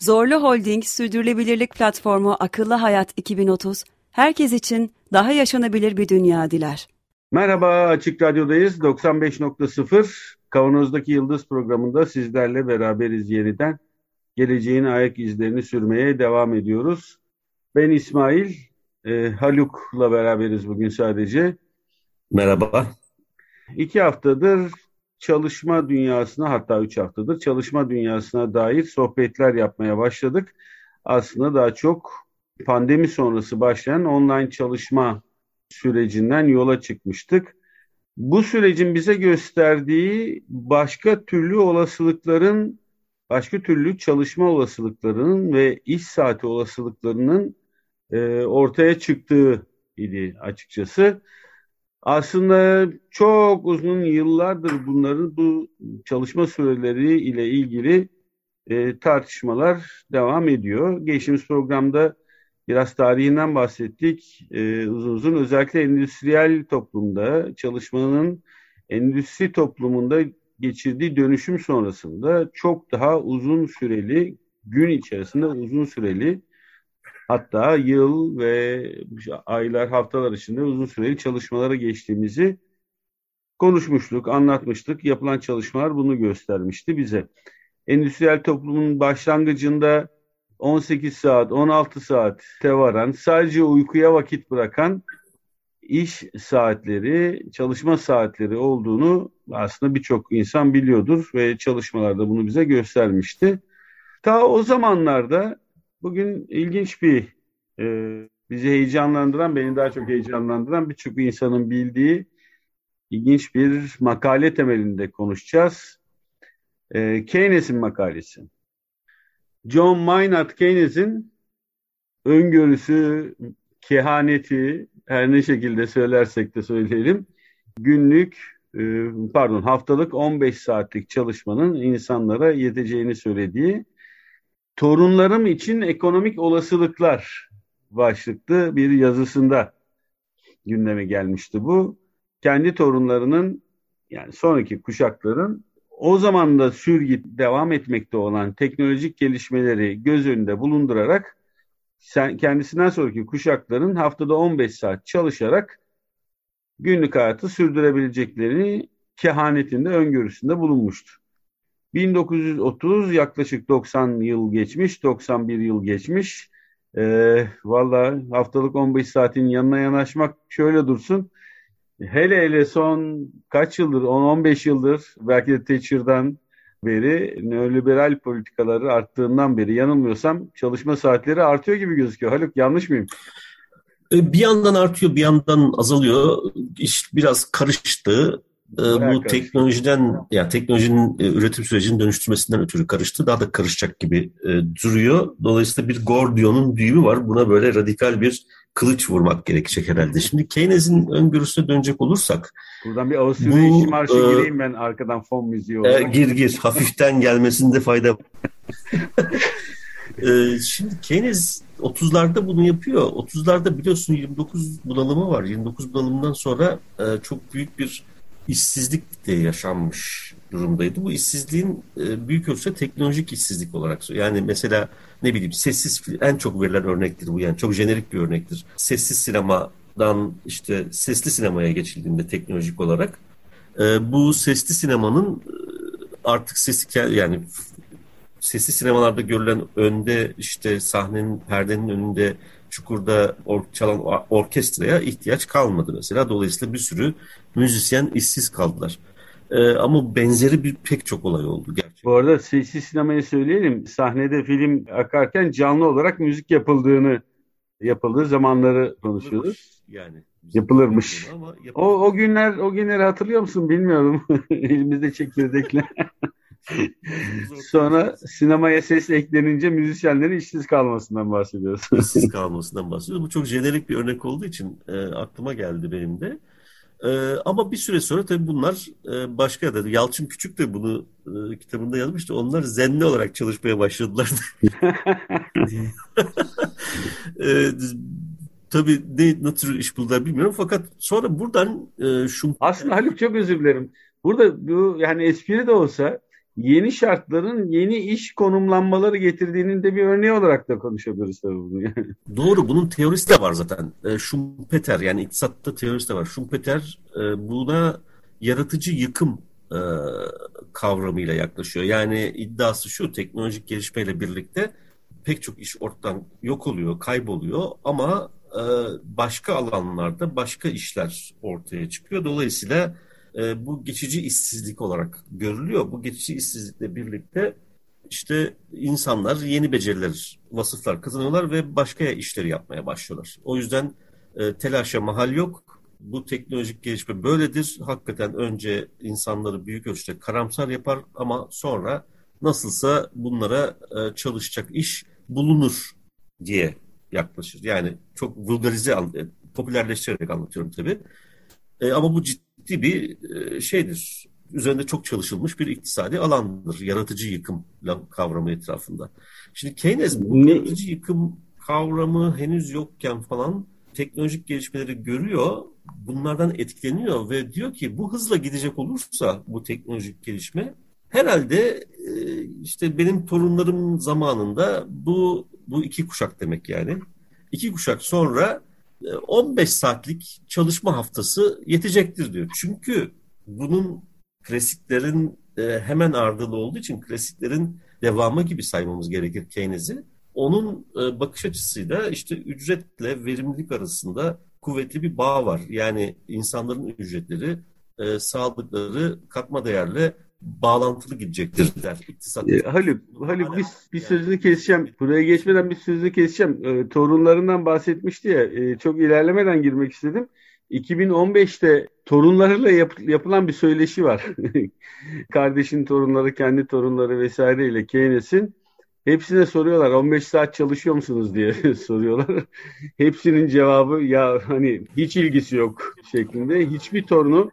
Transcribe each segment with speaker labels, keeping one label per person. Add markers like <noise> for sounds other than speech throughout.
Speaker 1: Zorlu Holding Sürdürülebilirlik Platformu Akıllı Hayat 2030, herkes için daha yaşanabilir bir dünya diler.
Speaker 2: Merhaba, Açık Radyo'dayız. 95.0 Kavanoz'daki Yıldız programında sizlerle beraberiz yeniden. Geleceğin ayak izlerini sürmeye devam ediyoruz. Ben İsmail, e, Haluk'la beraberiz bugün sadece.
Speaker 3: Merhaba.
Speaker 2: İki haftadır çalışma dünyasına hatta üç haftadır çalışma dünyasına dair sohbetler yapmaya başladık. Aslında daha çok pandemi sonrası başlayan online çalışma sürecinden yola çıkmıştık. Bu sürecin bize gösterdiği başka türlü olasılıkların, başka türlü çalışma olasılıklarının ve iş saati olasılıklarının e, ortaya çıktığı idi açıkçası. Aslında çok uzun yıllardır bunların bu çalışma süreleri ile ilgili e, tartışmalar devam ediyor. Geçtiğimiz programda biraz tarihinden bahsettik. E, uzun uzun özellikle endüstriyel toplumda çalışmanın endüstri toplumunda geçirdiği dönüşüm sonrasında çok daha uzun süreli, gün içerisinde uzun süreli Hatta yıl ve aylar, haftalar içinde uzun süreli çalışmalara geçtiğimizi konuşmuştuk, anlatmıştık. Yapılan çalışmalar bunu göstermişti bize. Endüstriyel toplumun başlangıcında 18 saat, 16 saat varan, sadece uykuya vakit bırakan iş saatleri, çalışma saatleri olduğunu aslında birçok insan biliyordur ve çalışmalarda bunu bize göstermişti. Ta o zamanlarda Bugün ilginç bir, e, bizi heyecanlandıran, beni daha çok heyecanlandıran birçok insanın bildiği ilginç bir makale temelinde konuşacağız. E, Keynes'in makalesi. John Maynard Keynes'in öngörüsü, kehaneti, her ne şekilde söylersek de söyleyelim, günlük, e, pardon haftalık 15 saatlik çalışmanın insanlara yeteceğini söylediği Torunlarım için ekonomik olasılıklar başlıklı bir yazısında gündeme gelmişti bu. Kendi torunlarının yani sonraki kuşakların o zaman da sürgü devam etmekte olan teknolojik gelişmeleri göz önünde bulundurarak sen, kendisinden sonraki kuşakların haftada 15 saat çalışarak günlük hayatı sürdürebileceklerini kehanetinde öngörüsünde bulunmuştu. 1930 yaklaşık 90 yıl geçmiş, 91 yıl geçmiş. Ee, Valla haftalık 15 saatin yanına yanaşmak şöyle dursun. Hele hele son kaç yıldır, 10-15 yıldır belki de Thatcher'dan beri neoliberal politikaları arttığından beri yanılmıyorsam çalışma saatleri artıyor gibi gözüküyor. Haluk yanlış mıyım?
Speaker 3: Ee, bir yandan artıyor, bir yandan azalıyor. İş biraz karıştı. Ee, bu teknolojiden ya teknolojinin e, üretim sürecinin dönüştürmesinden ötürü karıştı. Daha da karışacak gibi e, duruyor. Dolayısıyla bir Gordion'un düğümü var. Buna böyle radikal bir kılıç vurmak gerekecek herhalde. Şimdi Keynes'in öngörüsüne dönecek olursak
Speaker 2: Buradan bir Avusturya işi marşı e, gireyim ben arkadan fon müziği olarak.
Speaker 3: E, gir gir. Hafiften gelmesinde fayda <laughs> e, şimdi Keynes 30'larda bunu yapıyor. 30'larda biliyorsun 29 bunalımı var. 29 bunalımından sonra e, çok büyük bir işsizlik de yaşanmış durumdaydı. Bu işsizliğin e, büyük ölçüde teknolojik işsizlik olarak. Yani mesela ne bileyim sessiz en çok verilen örnektir bu yani çok jenerik bir örnektir. Sessiz sinemadan işte sesli sinemaya geçildiğinde teknolojik olarak e, bu sesli sinemanın e, artık sesi yani sesli sinemalarda görülen önde işte sahnenin perdenin önünde çukurda or çalan orkestraya ihtiyaç kalmadı mesela. Dolayısıyla bir sürü müzisyen işsiz kaldılar. Ee, ama benzeri bir pek çok olay oldu gerçekten.
Speaker 2: Bu arada sessiz sinemayı söyleyelim. Sahnede film akarken canlı olarak müzik yapıldığını yapıldığı zamanları konuşuyoruz. Yani yapılırmış. Ama o o günler o günleri hatırlıyor musun bilmiyorum. <laughs> Elimizde çekirdekle. <laughs> Sonra sinemaya ses eklenince müzisyenlerin işsiz kalmasından bahsediyoruz.
Speaker 3: işsiz kalmasından bahsediyoruz. Bu çok jenerik bir örnek olduğu için e, aklıma geldi benim de. E, ama bir süre sonra tabii bunlar e, başka yerde. Yalçın Küçük de bunu e, kitabında yazmıştı. Onlar zenli olarak çalışmaya başladılar. <laughs> e, tabii ne, ne tür iş buldular bilmiyorum. Fakat sonra buradan e, şu...
Speaker 2: Aslında Haluk çok özür dilerim. Burada bu yani espri de olsa yeni şartların yeni iş konumlanmaları getirdiğinin de bir örneği olarak da konuşabiliriz tabii bunu. <laughs>
Speaker 3: Doğru bunun teorisi de var zaten. E, Schumpeter yani iktisatta teorisi de var. Schumpeter e, buna yaratıcı yıkım e, kavramıyla yaklaşıyor. Yani iddiası şu teknolojik gelişmeyle birlikte pek çok iş ortadan yok oluyor, kayboluyor ama e, başka alanlarda başka işler ortaya çıkıyor. Dolayısıyla e, bu geçici işsizlik olarak görülüyor. Bu geçici işsizlikle birlikte işte insanlar yeni beceriler, vasıflar kazanıyorlar ve başka işleri yapmaya başlıyorlar. O yüzden e, telaşa mahal yok. Bu teknolojik gelişme böyledir. Hakikaten önce insanları büyük ölçüde karamsar yapar ama sonra nasılsa bunlara e, çalışacak iş bulunur diye yaklaşır. Yani çok vulgarize, e, popülerleştirerek anlatıyorum tabii. E, ama bu ciddi ciddi bir e, şeydir. Üzerinde çok çalışılmış bir iktisadi alandır. Yaratıcı yıkım kavramı etrafında. Şimdi Keynes bu ne? yaratıcı yıkım kavramı henüz yokken falan teknolojik gelişmeleri görüyor. Bunlardan etkileniyor ve diyor ki bu hızla gidecek olursa bu teknolojik gelişme herhalde e, işte benim torunlarım zamanında bu bu iki kuşak demek yani. İki kuşak sonra 15 saatlik çalışma haftası yetecektir diyor. Çünkü bunun klasiklerin e, hemen ardında olduğu için klasiklerin devamı gibi saymamız gerekir Keynes'i. Onun e, bakış açısıyla işte ücretle verimlilik arasında kuvvetli bir bağ var. Yani insanların ücretleri e, sağlıkları katma değerle bağlantılı gidecektir der iktisat.
Speaker 2: E, Haluk, Haluk bir, bir sözünü keseceğim. Buraya geçmeden bir sözünü keseceğim. E, torunlarından bahsetmişti ya. E, çok ilerlemeden girmek istedim. 2015'te torunlarıyla yap, yapılan bir söyleşi var. <laughs> Kardeşin torunları, kendi torunları vesaireyle Keynes'in. Hepsine soruyorlar 15 saat çalışıyor musunuz diye <laughs> soruyorlar. Hepsinin cevabı ya hani hiç ilgisi yok şeklinde. Hiçbir torunu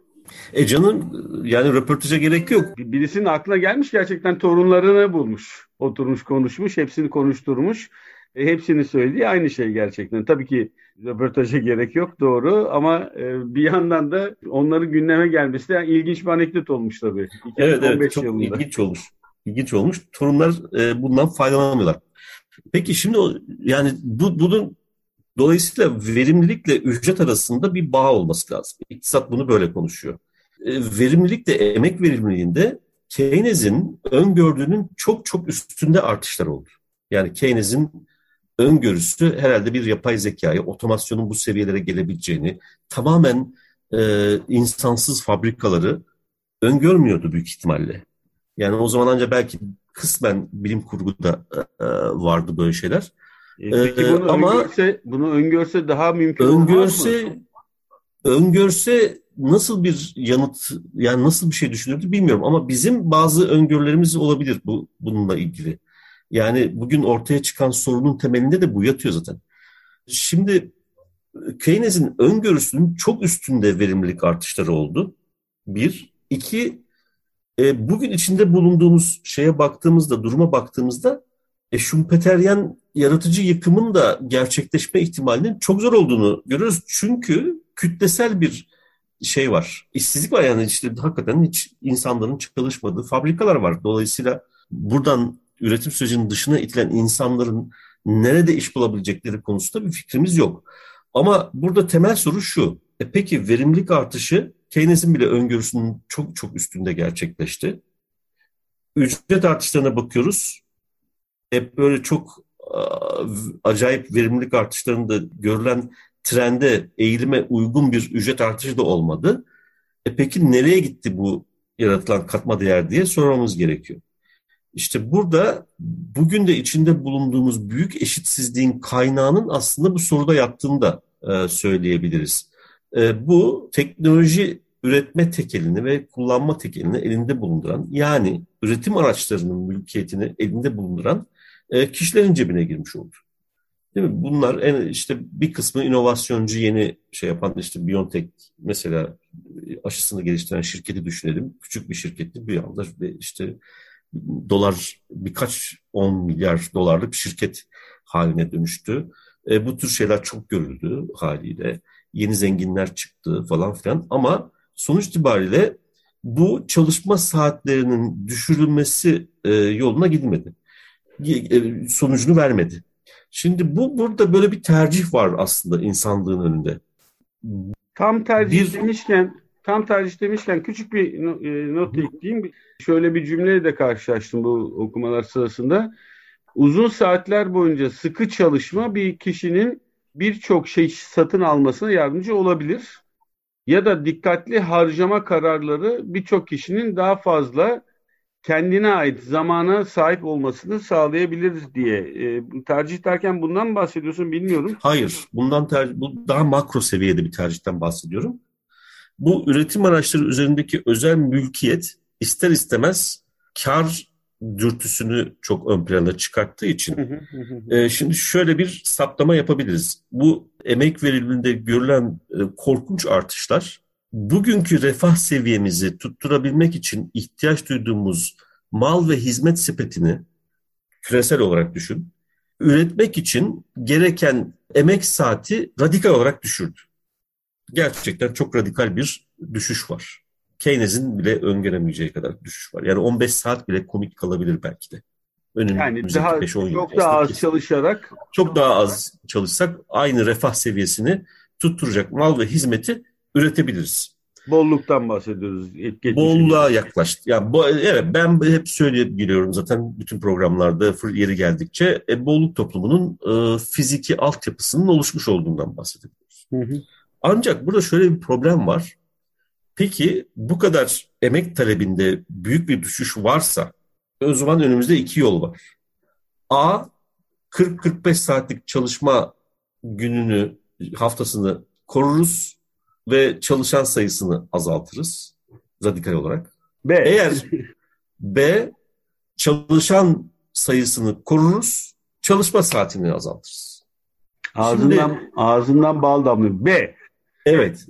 Speaker 3: e canım yani röportaja gerek yok.
Speaker 2: Birisinin aklına gelmiş gerçekten torunlarını bulmuş. Oturmuş konuşmuş hepsini konuşturmuş. E, hepsini söylediği aynı şey gerçekten. Tabii ki röportaja gerek yok doğru ama e, bir yandan da onların gündeme gelmesi de yani ilginç bir anekdot olmuş tabii.
Speaker 3: Evet evet çok yılında. ilginç olmuş. İlginç olmuş. Torunlar e, bundan faydalanamıyorlar. Peki şimdi yani bu, bunun Dolayısıyla verimlilikle ücret arasında bir bağ olması lazım. İktisat bunu böyle konuşuyor. E, verimlilik de emek verimliliğinde Keynes'in öngördüğünün çok çok üstünde artışlar oldu. Yani Keynes'in öngörüsü herhalde bir yapay zekayı, otomasyonun bu seviyelere gelebileceğini, tamamen e, insansız fabrikaları öngörmüyordu büyük ihtimalle. Yani o zaman ancak belki kısmen bilim kurguda e, e vardı böyle şeyler.
Speaker 2: E, peki ee, bunu ama öngörse, bunu öngörse daha mümkün
Speaker 3: öngörse, mı? Öngörse nasıl bir yanıt yani nasıl bir şey düşünürdü bilmiyorum ama bizim bazı öngörülerimiz olabilir bu bununla ilgili. Yani bugün ortaya çıkan sorunun temelinde de bu yatıyor zaten. Şimdi Keynes'in öngörüsünün çok üstünde verimlilik artışları oldu. Bir. iki e, bugün içinde bulunduğumuz şeye baktığımızda, duruma baktığımızda e, Schumpeteryen yaratıcı yıkımın da gerçekleşme ihtimalinin çok zor olduğunu görüyoruz. Çünkü kütlesel bir şey var. İşsizlik var yani işte hakikaten hiç insanların çalışmadığı fabrikalar var. Dolayısıyla buradan üretim sürecinin dışına itilen insanların nerede iş bulabilecekleri konusunda bir fikrimiz yok. Ama burada temel soru şu. E peki verimlilik artışı Keynes'in bile öngörüsünün çok çok üstünde gerçekleşti. Ücret artışlarına bakıyoruz hep böyle çok acayip verimlilik artışlarında görülen trende, eğilime uygun bir ücret artışı da olmadı. E peki nereye gitti bu yaratılan katma değer diye sormamız gerekiyor. İşte burada bugün de içinde bulunduğumuz büyük eşitsizliğin kaynağının aslında bu soruda yattığını da e, söyleyebiliriz. E, bu teknoloji üretme tekelini ve kullanma tekelini elinde bulunduran yani üretim araçlarının mülkiyetini elinde bulunduran e, kişilerin cebine girmiş oldu. Değil mi? Bunlar en, işte bir kısmı inovasyoncu yeni şey yapan işte Biontech mesela aşısını geliştiren şirketi düşünelim. Küçük bir şirketti bir anda işte dolar birkaç on milyar dolarlık bir şirket haline dönüştü. E, bu tür şeyler çok görüldü haliyle. Yeni zenginler çıktı falan filan ama sonuç itibariyle bu çalışma saatlerinin düşürülmesi e, yoluna gidilmedi. E, sonucunu vermedi. Şimdi bu burada böyle bir tercih var aslında insanlığın önünde.
Speaker 2: Tam tercih bir, demişken tam tercih demişken küçük bir e, not ekleyeyim. Şöyle bir cümleyle de karşılaştım bu okumalar sırasında. Uzun saatler boyunca sıkı çalışma bir kişinin birçok şey satın almasına yardımcı olabilir. Ya da dikkatli harcama kararları birçok kişinin daha fazla kendine ait zamana sahip olmasını sağlayabiliriz diye. E, tercih derken bundan mı bahsediyorsun bilmiyorum.
Speaker 3: Hayır, bundan tercih, bu daha makro seviyede bir tercihten bahsediyorum. Bu üretim araçları üzerindeki özel mülkiyet ister istemez kar dürtüsünü çok ön plana çıkarttığı için e, şimdi şöyle bir saptama yapabiliriz. Bu emek veriminde görülen e, korkunç artışlar bugünkü refah seviyemizi tutturabilmek için ihtiyaç duyduğumuz mal ve hizmet sepetini küresel olarak düşün. Üretmek için gereken emek saati radikal olarak düşürdü. Gerçekten çok radikal bir düşüş var. Keynes'in bile öngöremeyeceği kadar düşüş var. Yani 15 saat bile komik kalabilir belki de.
Speaker 2: yani daha, 5 çok daha az çalışarak
Speaker 3: çok daha az çalışsak aynı refah seviyesini tutturacak mal ve hizmeti üretebiliriz.
Speaker 2: Bolluktan bahsediyoruz.
Speaker 3: Bolluğa yaklaştı. Ya bo, evet ben hep söyleyip geliyorum zaten bütün programlarda yeri geldikçe e, bolluk toplumunun e, fiziki altyapısının oluşmuş olduğundan bahsediyoruz. Hı hı. Ancak burada şöyle bir problem var. Peki bu kadar emek talebinde büyük bir düşüş varsa o zaman önümüzde iki yol var. A 40-45 saatlik çalışma gününü haftasını koruruz ve çalışan sayısını azaltırız radikal olarak. B. Eğer <laughs> B çalışan sayısını koruruz, çalışma saatini azaltırız.
Speaker 2: Ağzından Şimdi, ağzından bal damlıyor. B.
Speaker 3: Evet.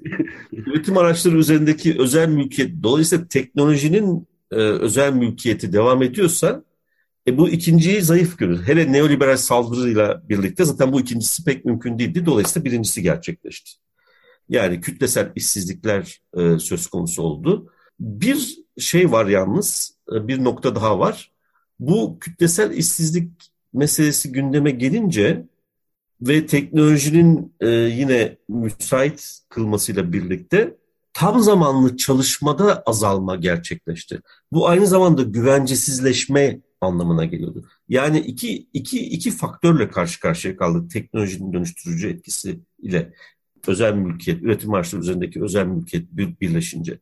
Speaker 3: Üretim araçları üzerindeki özel mülkiyet, dolayısıyla teknolojinin e, özel mülkiyeti devam ediyorsa e, bu ikinciyi zayıf görür. Hele neoliberal saldırıyla birlikte zaten bu ikincisi pek mümkün değildi. Dolayısıyla birincisi gerçekleşti. Yani kütlesel işsizlikler e, söz konusu oldu. Bir şey var yalnız, e, bir nokta daha var. Bu kütlesel işsizlik meselesi gündeme gelince ve teknolojinin e, yine müsait kılmasıyla birlikte tam zamanlı çalışmada azalma gerçekleşti. Bu aynı zamanda güvencesizleşme anlamına geliyordu. Yani iki, iki, iki faktörle karşı karşıya kaldık teknolojinin dönüştürücü etkisi ile özel mülkiyet, üretim araçları üzerindeki özel mülkiyet birleşince.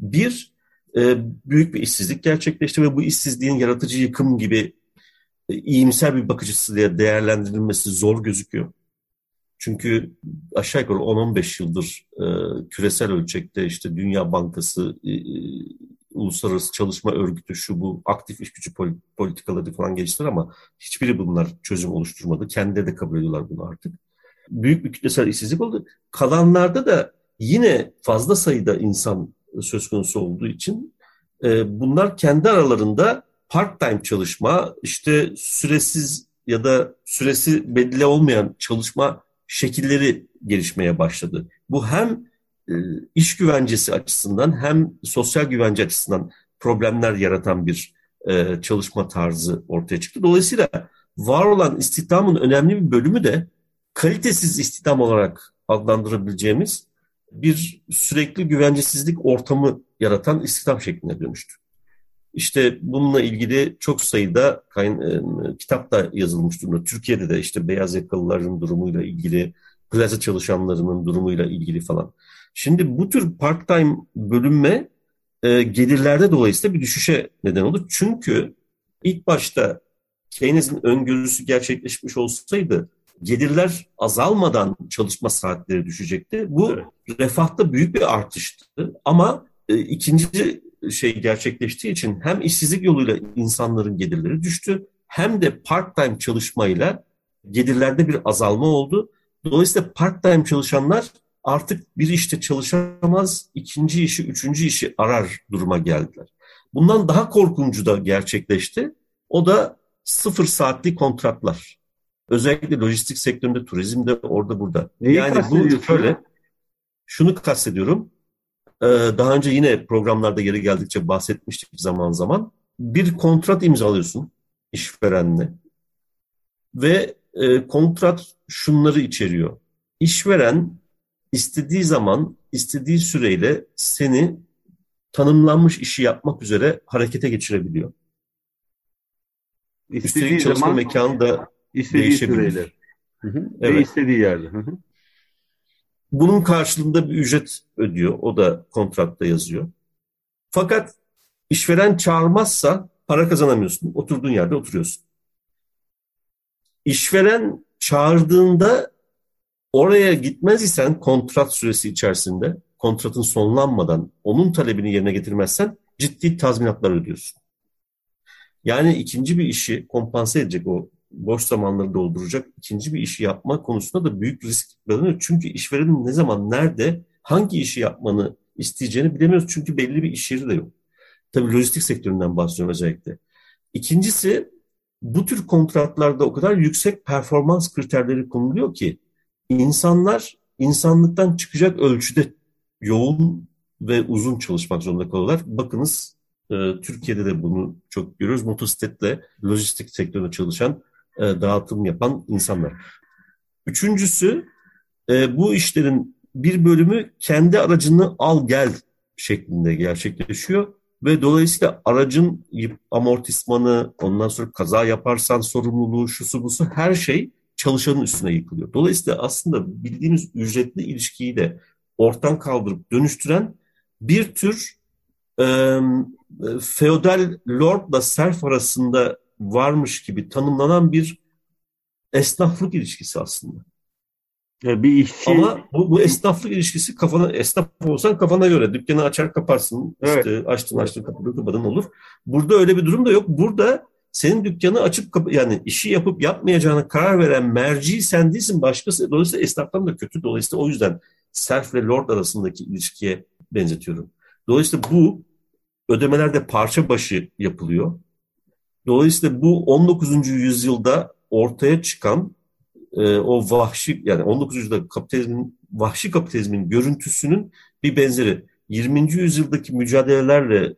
Speaker 3: Bir, e, büyük bir işsizlik gerçekleşti ve bu işsizliğin yaratıcı yıkım gibi e, iyimser bir bakış açısıyla değerlendirilmesi zor gözüküyor. Çünkü aşağı yukarı 10-15 yıldır e, küresel ölçekte işte Dünya Bankası, Uluslararası Çalışma Örgütü şu bu aktif iş gücü politikaları falan geliştiler ama hiçbiri bunlar çözüm oluşturmadı. Kendileri de kabul ediyorlar bunu artık. Büyük bir kütlesel işsizlik oldu. Kalanlarda da yine fazla sayıda insan söz konusu olduğu için e, bunlar kendi aralarında part-time çalışma, işte süresiz ya da süresi belli olmayan çalışma şekilleri gelişmeye başladı. Bu hem e, iş güvencesi açısından hem sosyal güvence açısından problemler yaratan bir e, çalışma tarzı ortaya çıktı. Dolayısıyla var olan istihdamın önemli bir bölümü de kalitesiz istihdam olarak adlandırabileceğimiz bir sürekli güvencesizlik ortamı yaratan istihdam şekline dönüştü. İşte bununla ilgili çok sayıda kayn e, kitap da yazılmış durumda. Türkiye'de de işte beyaz yakalıların durumuyla ilgili, plaza çalışanlarının durumuyla ilgili falan. Şimdi bu tür part-time bölünme e, gelirlerde dolayısıyla bir düşüşe neden oldu. Çünkü ilk başta Keynes'in öngörüsü gerçekleşmiş olsaydı gelirler azalmadan çalışma saatleri düşecekti. Bu evet. refahta büyük bir artıştı ama e, ikinci şey gerçekleştiği için hem işsizlik yoluyla insanların gelirleri düştü hem de part-time çalışmayla gelirlerde bir azalma oldu. Dolayısıyla part-time çalışanlar artık bir işte çalışamaz, ikinci işi, üçüncü işi arar duruma geldiler. Bundan daha korkuncu da gerçekleşti. O da sıfır saatli kontratlar. Özellikle lojistik sektöründe, turizmde, orada burada.
Speaker 2: Neyi yani bu şöyle,
Speaker 3: şunu kastediyorum. Ee, daha önce yine programlarda yeri geldikçe bahsetmiştik zaman zaman. Bir kontrat imzalıyorsun işverenle ve e, kontrat şunları içeriyor. İşveren istediği zaman, istediği süreyle seni tanımlanmış işi yapmak üzere harekete geçirebiliyor. İstediği Üstelik çalışma zaman, mekanı da istediği. Süreyle.
Speaker 2: Hı hı. Evet. Ve istediği yerde. Hı hı.
Speaker 3: Bunun karşılığında bir ücret ödüyor. O da kontratta yazıyor. Fakat işveren çağırmazsa para kazanamıyorsun. Oturduğun yerde oturuyorsun. İşveren çağırdığında oraya gitmez isen kontrat süresi içerisinde kontratın sonlanmadan onun talebini yerine getirmezsen ciddi tazminatlar ödüyorsun. Yani ikinci bir işi kompanse edecek o boş zamanları dolduracak ikinci bir işi yapma konusunda da büyük risk görünüyor. Çünkü işverenin ne zaman, nerede, hangi işi yapmanı isteyeceğini bilemiyoruz. Çünkü belli bir iş yeri de yok. Tabii lojistik sektöründen bahsediyorum özellikle. İkincisi bu tür kontratlarda o kadar yüksek performans kriterleri konuluyor ki insanlar insanlıktan çıkacak ölçüde yoğun ve uzun çalışmak zorunda kalıyorlar. Bakınız e, Türkiye'de de bunu çok görüyoruz. Motosikletle lojistik sektöründe çalışan, e, dağıtım yapan insanlar. Üçüncüsü e, bu işlerin bir bölümü kendi aracını al gel şeklinde gerçekleşiyor ve dolayısıyla aracın amortismanı, ondan sonra kaza yaparsan sorumluluğu, şusu busu her şey çalışanın üstüne yıkılıyor. Dolayısıyla aslında bildiğimiz ücretli ilişkiyi de ortadan kaldırıp dönüştüren bir tür e, feodal lordla serf arasında varmış gibi tanımlanan bir esnaflık ilişkisi aslında.
Speaker 2: Ya bir işçi...
Speaker 3: Ama bu, bu esnaflık ilişkisi kafana, esnaf olsan kafana göre dükkanı açar kaparsın. Evet. İşte açtın açtın kapadın kapadın olur. Burada öyle bir durum da yok. Burada senin dükkanı açıp yani işi yapıp yapmayacağına karar veren merci sen değilsin başkası. Dolayısıyla esnaftan da kötü. Dolayısıyla o yüzden serf ve lord arasındaki ilişkiye benzetiyorum. Dolayısıyla bu ödemelerde parça başı yapılıyor. Dolayısıyla bu 19. yüzyılda ortaya çıkan e, o vahşi yani 19. yüzyılda kapitalizmin vahşi kapitalizmin görüntüsünün bir benzeri. 20. yüzyıldaki mücadelelerle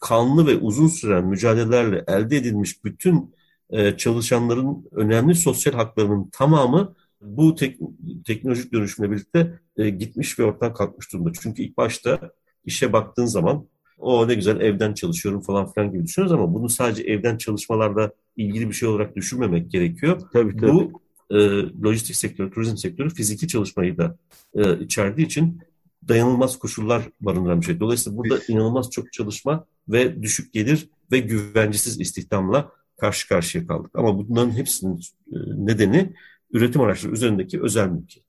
Speaker 3: kanlı ve uzun süren mücadelelerle elde edilmiş bütün e, çalışanların önemli sosyal haklarının tamamı bu tek, teknolojik dönüşümle birlikte e, gitmiş ve ortadan kalkmış durumda. Çünkü ilk başta işe baktığın zaman o ne güzel evden çalışıyorum falan filan gibi düşünüyoruz ama bunu sadece evden çalışmalarla ilgili bir şey olarak düşünmemek gerekiyor.
Speaker 2: Tabii, tabii.
Speaker 3: Bu e, lojistik sektörü, turizm sektörü fiziki çalışmayı da e, içerdiği için dayanılmaz koşullar barındıran bir şey. Dolayısıyla burada inanılmaz çok çalışma ve düşük gelir ve güvencesiz istihdamla karşı karşıya kaldık. Ama bunların hepsinin e, nedeni üretim araçları üzerindeki özel mülkiyet.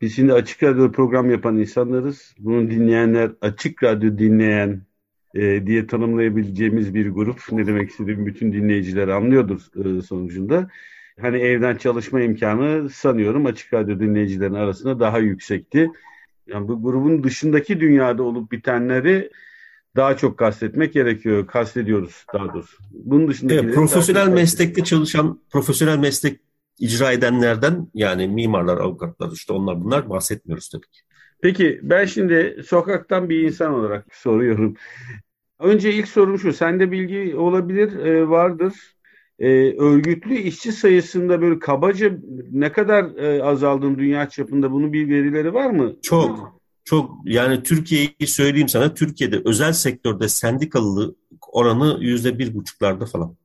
Speaker 2: Biz şimdi açık radyo program yapan insanlarız. Bunu dinleyenler açık radyo dinleyen e, diye tanımlayabileceğimiz bir grup. Ne demek istediğim bütün dinleyiciler anlıyordur e, sonucunda. Hani evden çalışma imkanı sanıyorum açık radyo dinleyicilerin arasında daha yüksekti. Yani bu grubun dışındaki dünyada olup bitenleri daha çok kastetmek gerekiyor. Kastediyoruz daha doğrusu.
Speaker 3: Bunun dışında evet, profesyonel meslekte çalışan, profesyonel meslek icra edenlerden yani mimarlar, avukatlar işte onlar bunlar bahsetmiyoruz tabii ki.
Speaker 2: Peki ben şimdi sokaktan bir insan olarak soruyorum. Önce ilk sorum şu. Sende bilgi olabilir, e, vardır. E, örgütlü işçi sayısında böyle kabaca ne kadar e, azaldığını dünya çapında bunun bir verileri var mı?
Speaker 3: Çok. Çok yani Türkiye'yi söyleyeyim sana. Türkiye'de özel sektörde sendikalılık oranı yüzde bir buçuklarda falan.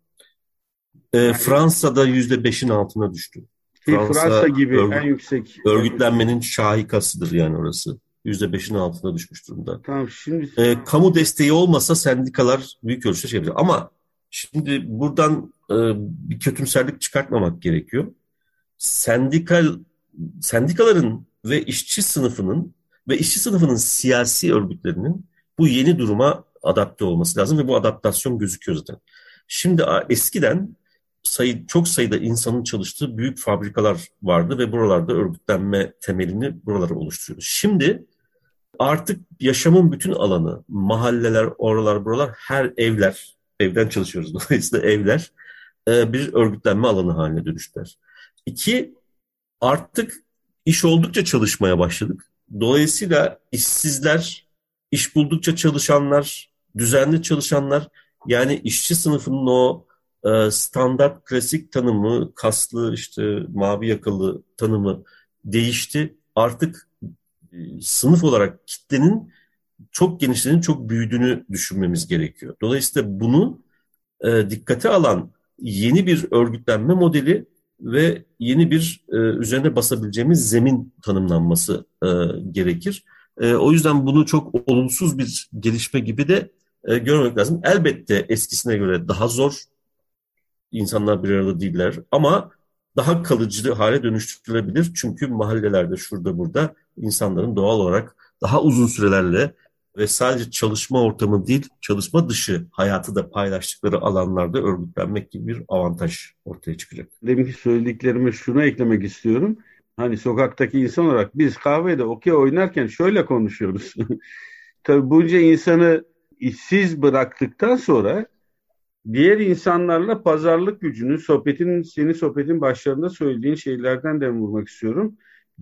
Speaker 3: E, Fransa'da yüzde beşin altına düştü.
Speaker 2: Fransa, Fransa gibi örgüt, en yüksek.
Speaker 3: Örgütlenmenin şahikasıdır yani orası. Yüzde beşin altına düşmüş durumda.
Speaker 2: Tamam şimdi.
Speaker 3: E, kamu desteği olmasa sendikalar büyük ölçüde şey yapacak. Ama şimdi buradan e, bir kötümserlik çıkartmamak gerekiyor. sendikal sendikaların ve işçi sınıfının ve işçi sınıfının siyasi örgütlerinin bu yeni duruma adapte olması lazım ve bu adaptasyon gözüküyor zaten. Şimdi eskiden sayı, çok sayıda insanın çalıştığı büyük fabrikalar vardı ve buralarda örgütlenme temelini buralara oluşturuyordu. Şimdi artık yaşamın bütün alanı, mahalleler, oralar, buralar, her evler, evden çalışıyoruz <laughs> dolayısıyla evler e, bir örgütlenme alanı haline dönüştüler. İki, artık iş oldukça çalışmaya başladık. Dolayısıyla işsizler, iş buldukça çalışanlar, düzenli çalışanlar, yani işçi sınıfının o standart klasik tanımı, kaslı işte mavi yakalı tanımı değişti. Artık e, sınıf olarak kitlenin çok genişlediğini, çok büyüdüğünü düşünmemiz gerekiyor. Dolayısıyla bunu e, dikkate alan yeni bir örgütlenme modeli ve yeni bir e, üzerine basabileceğimiz zemin tanımlanması e, gerekir. E, o yüzden bunu çok olumsuz bir gelişme gibi de e, görmek lazım. Elbette eskisine göre daha zor. İnsanlar bir arada değiller ama daha kalıcı hale dönüştürülebilir. Çünkü mahallelerde şurada burada insanların doğal olarak daha uzun sürelerle ve sadece çalışma ortamı değil, çalışma dışı hayatı da paylaştıkları alanlarda örgütlenmek gibi bir avantaj ortaya çıkacak.
Speaker 2: Deminki söylediklerime şunu eklemek istiyorum. Hani sokaktaki insan olarak biz kahvede okey oynarken şöyle konuşuyoruz. <laughs> Tabii bunca insanı işsiz bıraktıktan sonra diğer insanlarla pazarlık gücünü, sohbetin, senin sohbetin başlarında söylediğin şeylerden de vurmak istiyorum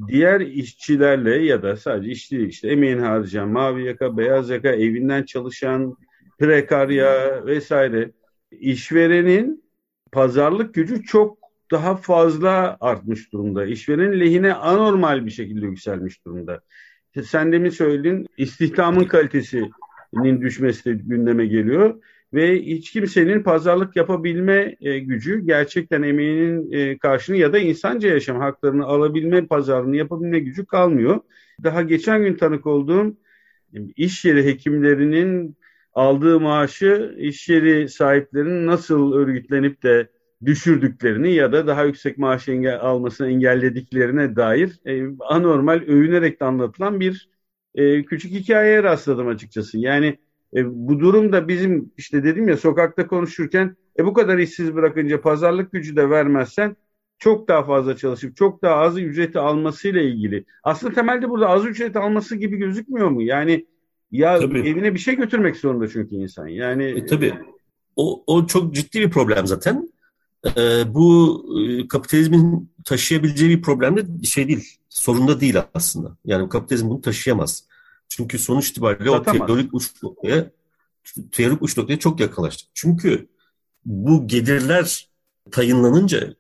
Speaker 2: diğer işçilerle ya da sadece işçi işte emeğini harcayan mavi yaka, beyaz yaka, evinden çalışan prekarya vesaire işverenin pazarlık gücü çok daha fazla artmış durumda. İşverenin lehine anormal bir şekilde yükselmiş durumda. Sen demin söyledin istihdamın kalitesinin düşmesi de gündeme geliyor ve hiç kimsenin pazarlık yapabilme e, gücü gerçekten emeğinin e, karşını ya da insanca yaşam haklarını alabilme pazarını yapabilme gücü kalmıyor. Daha geçen gün tanık olduğum iş yeri hekimlerinin aldığı maaşı iş yeri sahiplerinin nasıl örgütlenip de düşürdüklerini ya da daha yüksek maaş engel, almasını engellediklerine dair e, anormal övünerek de anlatılan bir e, küçük hikayeye rastladım açıkçası. Yani e, bu durumda bizim işte dedim ya sokakta konuşurken e, bu kadar işsiz bırakınca pazarlık gücü de vermezsen çok daha fazla çalışıp çok daha az ücreti almasıyla ilgili. Aslında temelde burada az ücret alması gibi gözükmüyor mu? Yani ya tabii. evine bir şey götürmek zorunda çünkü insan. Yani
Speaker 3: e, tabii. O, o çok ciddi bir problem zaten. Ee, bu e, kapitalizmin taşıyabileceği bir problem de şey değil. Sorunda değil aslında. Yani kapitalizm bunu taşıyamaz. Çünkü sonuç itibariyle Satamaz. o teorik uç noktaya, teorik uç noktaya çok yaklaştık. Çünkü bu gelirler tayınlanınca,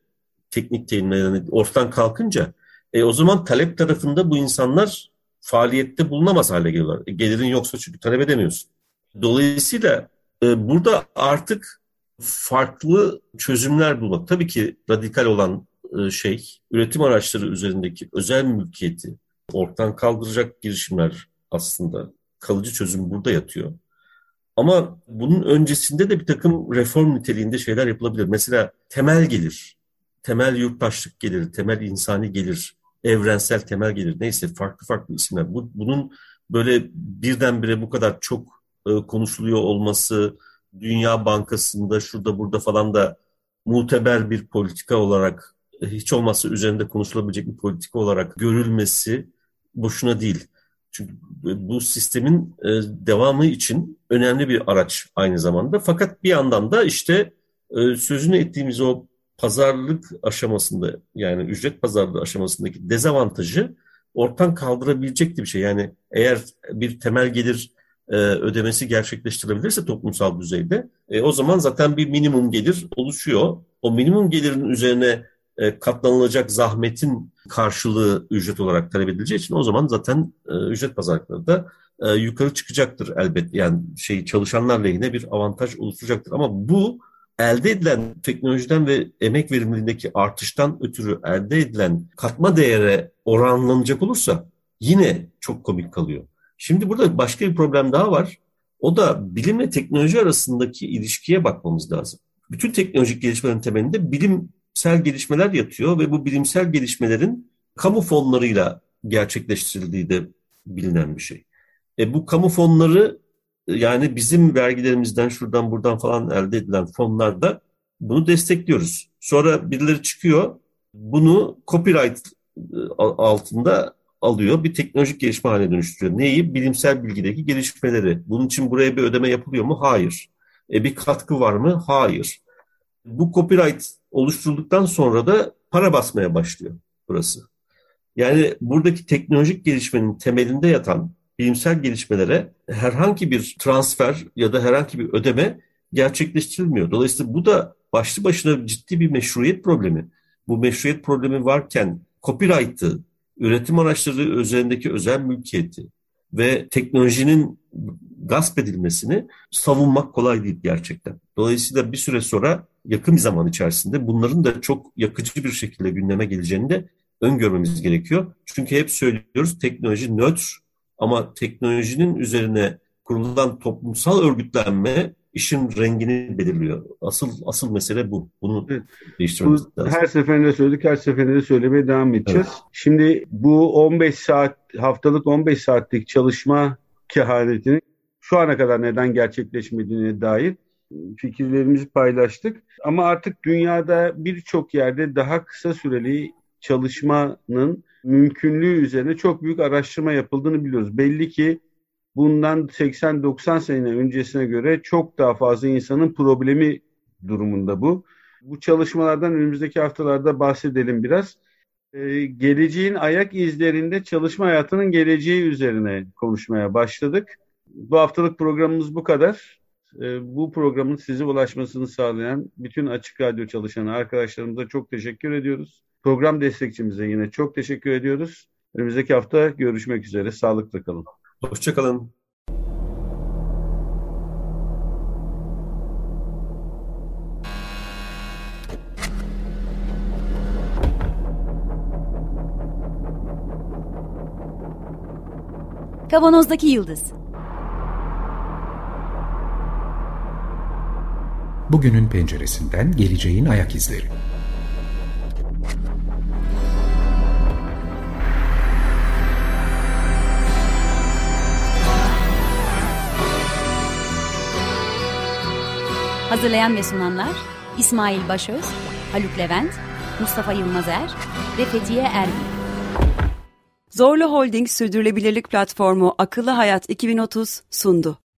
Speaker 3: teknik tayinler yani ortadan kalkınca, e, o zaman talep tarafında bu insanlar faaliyette bulunamaz hale geliyorlar. E, gelirin yoksa çünkü talep edemiyorsun. Dolayısıyla e, burada artık farklı çözümler bulmak. Tabii ki radikal olan e, şey, üretim araçları üzerindeki özel mülkiyeti ortadan kaldıracak girişimler aslında kalıcı çözüm burada yatıyor. Ama bunun öncesinde de bir takım reform niteliğinde şeyler yapılabilir. Mesela temel gelir, temel yurttaşlık gelir, temel insani gelir, evrensel temel gelir neyse farklı farklı isimler. Bu, bunun böyle birdenbire bu kadar çok e, konuşuluyor olması, Dünya Bankası'nda şurada burada falan da muteber bir politika olarak hiç olmazsa üzerinde konuşulabilecek bir politika olarak görülmesi boşuna değil. Çünkü bu sistemin e, devamı için önemli bir araç aynı zamanda. Fakat bir yandan da işte e, sözünü ettiğimiz o pazarlık aşamasında yani ücret pazarlığı aşamasındaki dezavantajı ortadan kaldırabilecek bir şey. Yani eğer bir temel gelir e, ödemesi gerçekleştirebilirse toplumsal düzeyde o zaman zaten bir minimum gelir oluşuyor. O minimum gelirin üzerine e, katlanılacak zahmetin karşılığı ücret olarak talep edileceği için o zaman zaten e, ücret pazarlıkları da e, yukarı çıkacaktır elbet. Yani şey çalışanlar lehine bir avantaj oluşturacaktır. Ama bu elde edilen teknolojiden ve emek verimliliğindeki artıştan ötürü elde edilen katma değere oranlanacak olursa yine çok komik kalıyor. Şimdi burada başka bir problem daha var. O da bilimle teknoloji arasındaki ilişkiye bakmamız lazım. Bütün teknolojik gelişmelerin temelinde bilim bilimsel gelişmeler yatıyor ve bu bilimsel gelişmelerin kamu fonlarıyla gerçekleştirildiği de bilinen bir şey. E bu kamu fonları yani bizim vergilerimizden şuradan buradan falan elde edilen fonlarda bunu destekliyoruz. Sonra birileri çıkıyor bunu copyright e, altında alıyor bir teknolojik gelişme haline dönüştürüyor. Neyi? Bilimsel bilgideki gelişmeleri. Bunun için buraya bir ödeme yapılıyor mu? Hayır. E bir katkı var mı? Hayır. Bu copyright oluşturulduktan sonra da para basmaya başlıyor burası. Yani buradaki teknolojik gelişmenin temelinde yatan bilimsel gelişmelere herhangi bir transfer ya da herhangi bir ödeme gerçekleştirilmiyor. Dolayısıyla bu da başlı başına ciddi bir meşruiyet problemi. Bu meşruiyet problemi varken copyright'ı, üretim araçları üzerindeki özel mülkiyeti ve teknolojinin gasp edilmesini savunmak kolay değil gerçekten. Dolayısıyla bir süre sonra yakın bir zaman içerisinde bunların da çok yakıcı bir şekilde gündeme geleceğini de öngörmemiz gerekiyor. Çünkü hep söylüyoruz teknoloji nötr ama teknolojinin üzerine kurulan toplumsal örgütlenme işin rengini belirliyor. Asıl asıl mesele bu. Bunu evet. değiştirmemiz bu, lazım.
Speaker 2: Her seferinde söyledik, her seferinde söylemeye devam edeceğiz. Evet. Şimdi bu 15 saat, haftalık 15 saatlik çalışma kehanetinin şu ana kadar neden gerçekleşmediğine dair fikirlerimizi paylaştık. Ama artık dünyada birçok yerde daha kısa süreli çalışmanın mümkünlüğü üzerine çok büyük araştırma yapıldığını biliyoruz. Belli ki bundan 80-90 sene öncesine göre çok daha fazla insanın problemi durumunda bu. Bu çalışmalardan önümüzdeki haftalarda bahsedelim biraz. Ee, geleceğin ayak izlerinde çalışma hayatının geleceği üzerine konuşmaya başladık. Bu haftalık programımız bu kadar. Ee, bu programın size ulaşmasını sağlayan bütün Açık Radyo çalışan arkadaşlarımıza çok teşekkür ediyoruz. Program destekçimize yine çok teşekkür ediyoruz. Önümüzdeki hafta görüşmek üzere. Sağlıkla kalın.
Speaker 3: Hoşçakalın.
Speaker 4: Kavanozdaki Yıldız
Speaker 5: Bugünün penceresinden geleceğin ayak izleri.
Speaker 4: Hazırlayan ve sunanlar İsmail Başöz, Haluk Levent, Mustafa Yılmazer ve Fethiye Erbil.
Speaker 1: Zorlu Holding Sürdürülebilirlik Platformu Akıllı Hayat 2030 sundu.